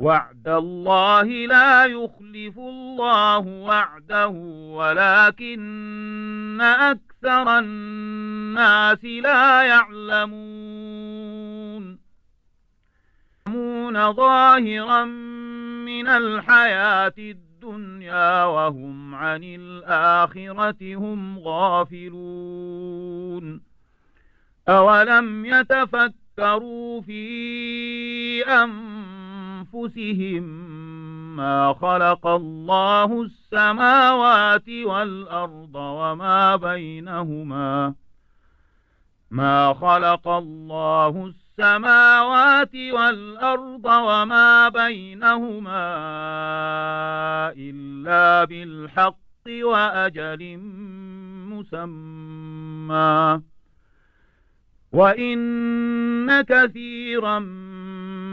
وعد الله لا يخلف الله وعده ولكن أكثر الناس لا يعلمون. يعلمون ظاهرا من الحياة الدنيا وهم عن الآخرة هم غافلون. أولم يتفكروا في أنفسهم أنفسهم ما خلق الله السماوات والأرض وما بينهما. ما خلق الله السماوات والأرض وما بينهما إلا بالحق وأجل مسمى. وإن كثيرا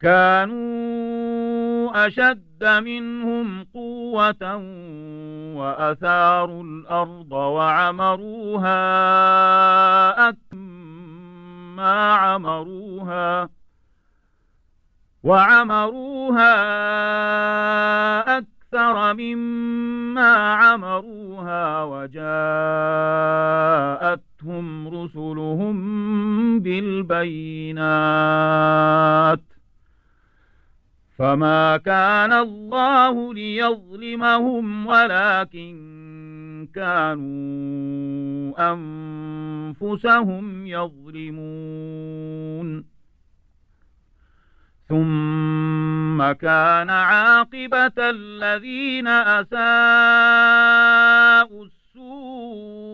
كانوا أشد منهم قوة وأثاروا الأرض وعمروها أكما عمروها وعمروها أكثر مما عمروها وجاءتهم رسلهم بالبينات فما كان الله ليظلمهم ولكن كانوا أنفسهم يظلمون ثم كان عاقبة الذين أساءوا السوء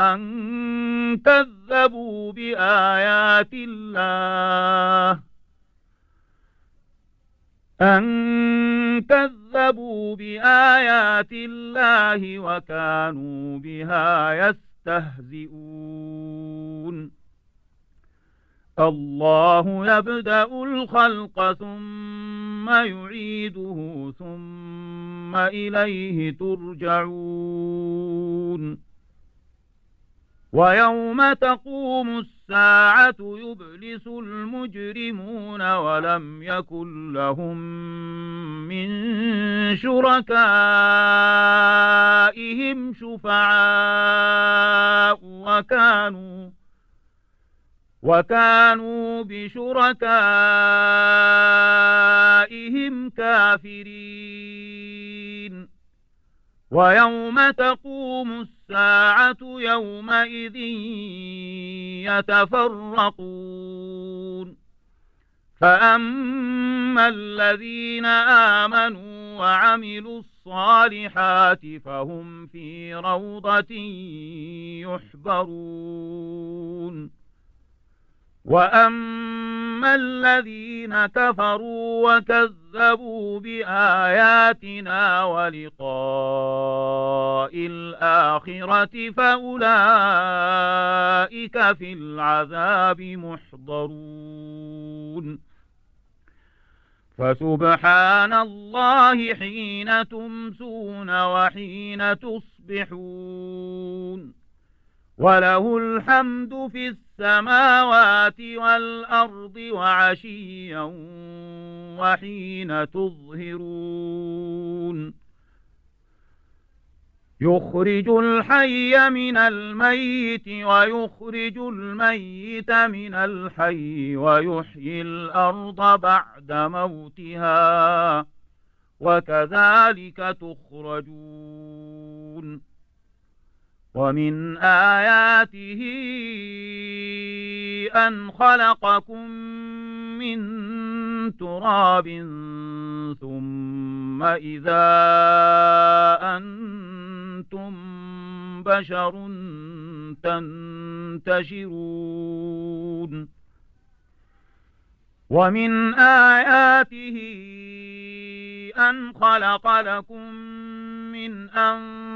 أن كذبوا بآيات الله أن كذبوا بآيات الله وكانوا بها يستهزئون. الله يبدأ الخلق ثم يعيده ثم إليه ترجعون. ويوم تقوم الساعة يبلس المجرمون ولم يكن لهم من شركائهم شفعاء وكانوا وكانوا بشركائهم كافرين. ويوم تقوم الساعة يومئذ يتفرقون. فأما الذين آمنوا وعملوا الصالحات فهم في روضة يحبرون وأما الذين كفروا وكذبوا بآياتنا ولقاء الآخرة فأولئك في العذاب محضرون فسبحان الله حين تمسون وحين تصبحون وله الحمد في السماوات والأرض وعشيا وحين تظهرون. يخرج الحي من الميت ويخرج الميت من الحي ويحيي الأرض بعد موتها وكذلك تخرجون. ومن آياته أن خلقكم من تراب ثم إذا أنتم بشر تنتشرون. ومن آياته أن خلق لكم من أنفسكم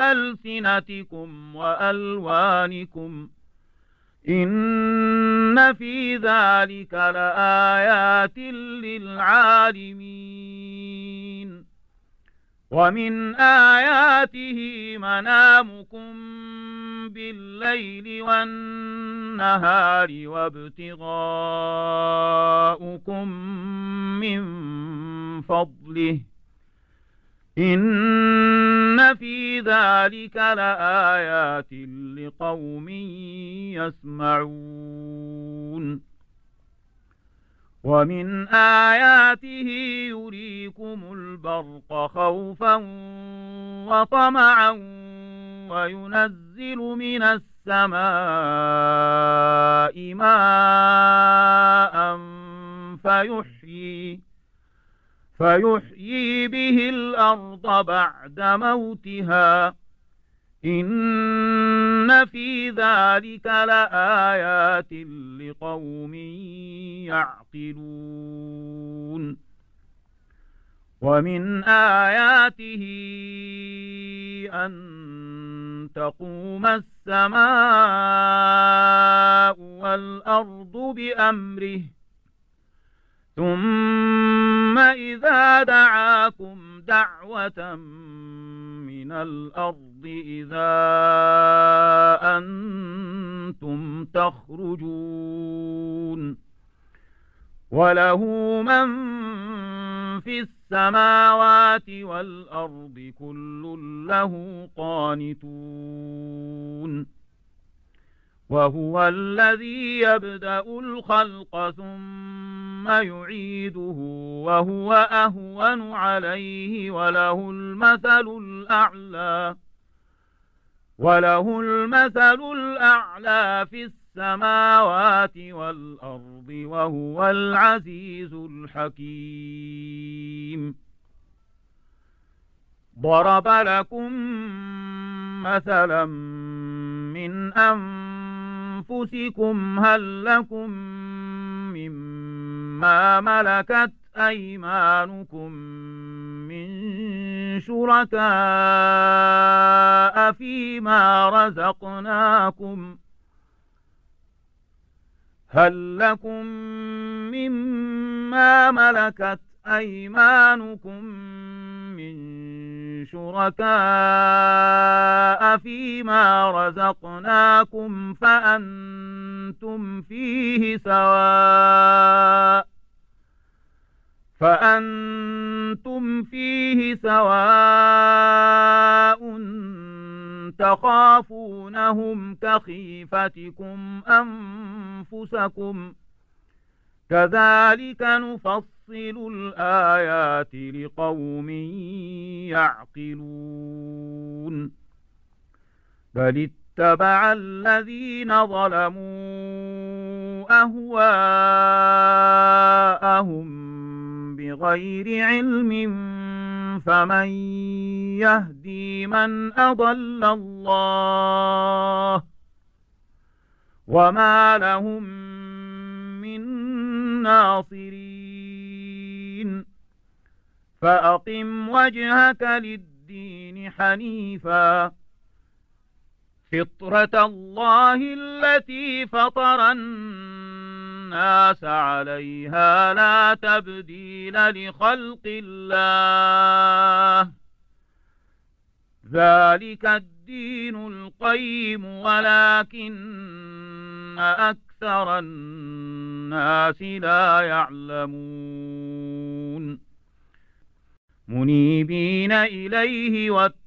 ألسنتكم وألوانكم إن في ذلك لآيات للعالمين ومن آياته منامكم بالليل والنهار وابتغاؤكم من فضله في ذلك لآيات لقوم يسمعون ومن آياته يريكم البرق خوفا وطمعا وينزل من السماء ماء فيحيي فيحيي به الأرض بعد موتها. إن في ذلك لآيات لقوم يعقلون. ومن آياته أن تقوم السماء والأرض بأمره. ثم إذا دعاكم دعوة من الأرض إذا أنتم تخرجون وله من في السماوات والأرض كل له قانتون وهو الذي يبدأ الخلق ثم يعيده وهو أهون عليه وله المثل الأعلى وله المثل الأعلى في السماوات والأرض وهو العزيز الحكيم. ضرب لكم مثلا من أنفسكم هل لكم مما ملكت أيمانكم من شركاء فيما رزقناكم هل لكم مما ملكت أيمانكم من شركاء فيما رزقناكم فأنتم فيه سواء فأنتم فيه سواء تخافونهم كخيفتكم أنفسكم كذلك نفصل الآيات لقوم يعقلون اتبع الذين ظلموا أهواءهم بغير علم فمن يهدي من أضل الله وما لهم من ناصرين. فأقم وجهك للدين حنيفا. فطرة الله التي فطر الناس عليها لا تبديل لخلق الله. ذلك الدين القيم ولكن أكثر الناس لا يعلمون. منيبين إليه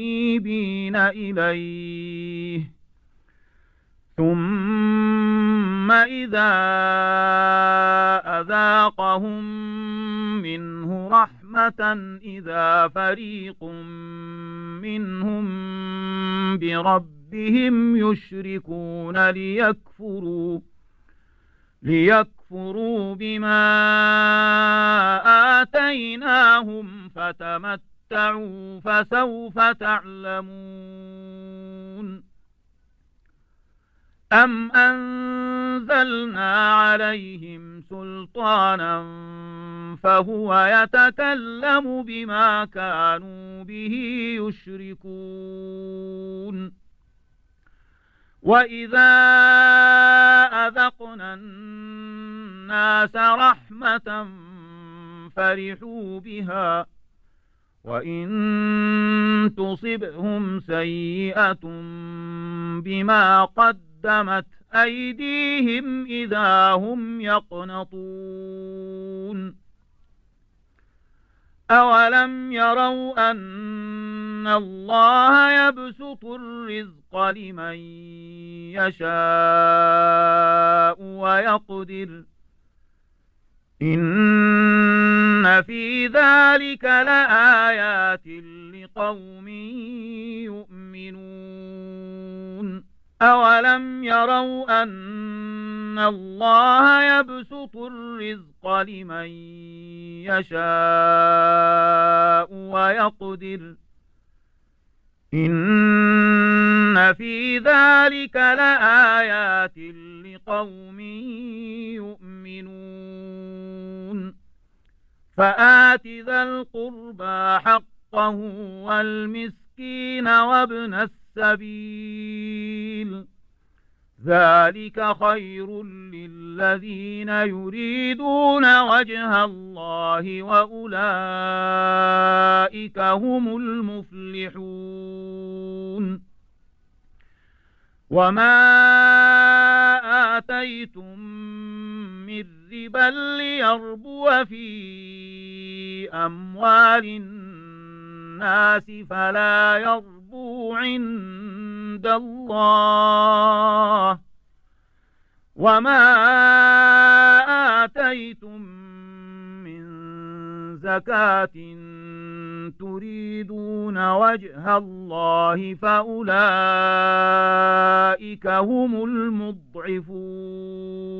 منيبين إليه. ثم إذا أذاقهم منه رحمة إذا فريق منهم بربهم يشركون ليكفروا ليكفروا بما آتيناهم فتمتعوا فسوف تعلمون أم أنزلنا عليهم سلطانا فهو يتكلم بما كانوا به يشركون وإذا أذقنا الناس رحمة فرحوا بها وإن تصبهم سيئة بما قدمت أيديهم إذا هم يقنطون. أولم يروا أن الله يبسط الرزق لمن يشاء ويقدر إن في ذلك لآيات لقوم يؤمنون أولم يروا أن الله يبسط الرزق لمن يشاء ويقدر إن في ذلك لآيات لقوم يؤمنون فآت ذا القربى حقه والمسكين وابن السبيل. ذلك خير للذين يريدون وجه الله وأولئك هم المفلحون. وما آتيتم من ربا ليربو في أموال الناس فلا يربو عند الله. وما آتيتم من زكاة تريدون وجه الله فأولئك هم المضعفون.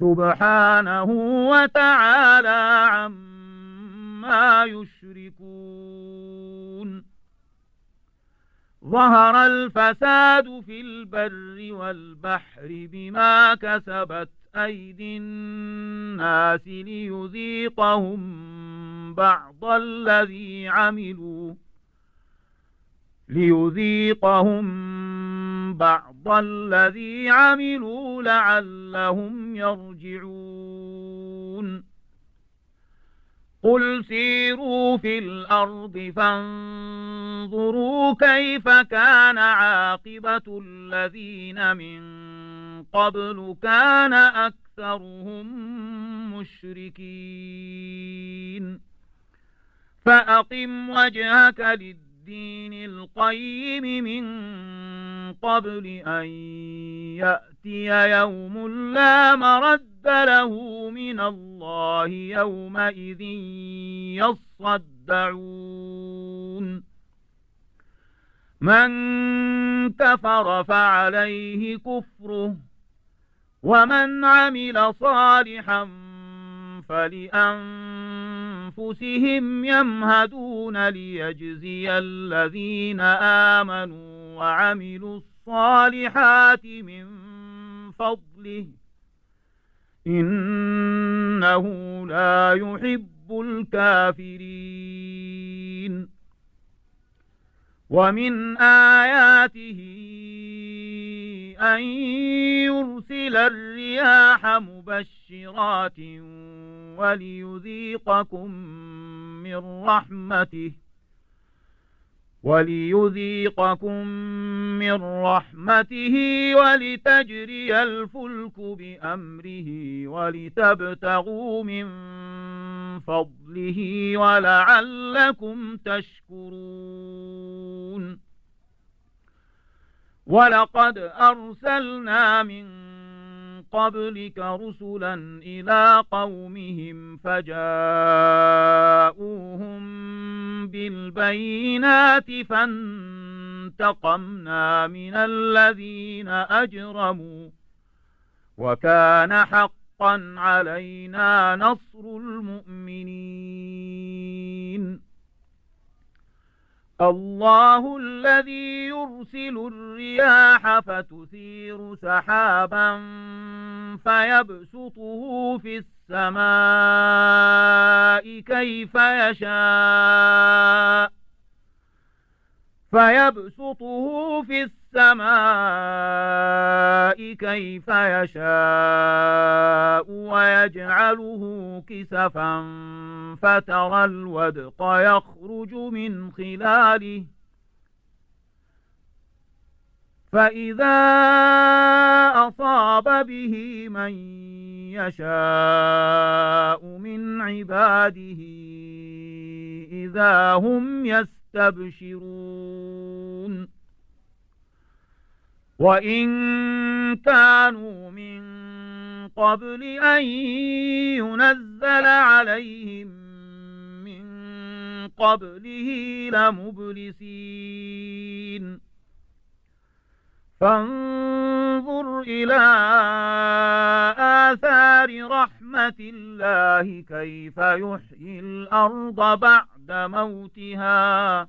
سبحانه وتعالى عما يشركون. ظهر الفساد في البر والبحر بما كسبت أيدي الناس ليذيقهم بعض الذي عملوا ليذيقهم بعض الذي عملوا لعلهم يرجعون. قل سيروا في الأرض فانظروا كيف كان عاقبة الذين من قبل كان أكثرهم مشركين. فأقم وجهك للدين القيم من قبل أن يأتي يوم لا مرد له من الله يومئذ يصدعون. من كفر فعليه كفره ومن عمل صالحا فلأنفسهم يمهدون ليجزي الذين آمنوا وعملوا الصالحات من فضله. إنه لا يحب الكافرين. ومن آياته أن يرسل الرياح مبشرات وليذيقكم من رحمته وليذيقكم من رحمته ولتجري الفلك بأمره ولتبتغوا من فضله ولعلكم تشكرون. ولقد أرسلنا من قبلك رسلا إلى قومهم فجاءوهم بالبينات فانتقمنا من الذين أجرموا وكان حقا علينا نصر المؤمنين. الله الذي يرسل الرياح فتثير سحابا فيبسطه في السماء كيف يشاء فيبسطه في السماء كيف يشاء ويجعله كسفا فترى الودق يخرج من خلاله. فإذا أصاب به من يشاء من عباده إذا هم يستبشرون. وإن كانوا من قبل أن ينزل عليهم من قبله لمبلسين فانظر إلى آثار رحمة الله كيف يحيي الأرض بعد موتها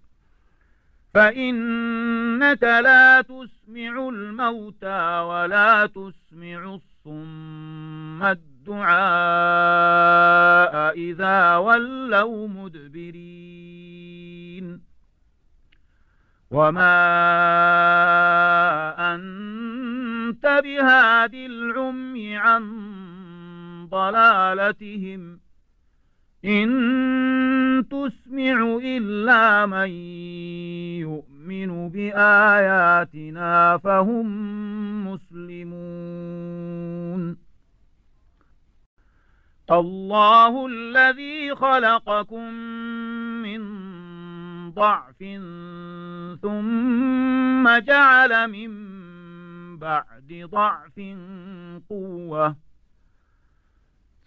فإنك لا تسمع الموتى ولا تسمع الصم الدعاء إذا ولوا مدبرين. وما أنت بهاد العمي عن ضلالتهم. إن تسمع إلا من يؤمن بآياتنا فهم مسلمون. الله الذي خلقكم من ضعف ثم جعل من بعد ضعف قوة.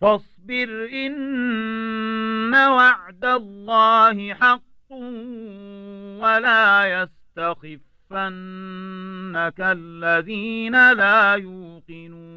فاصبر إن وعد الله حق ولا يستخفنك الذين لا يوقنون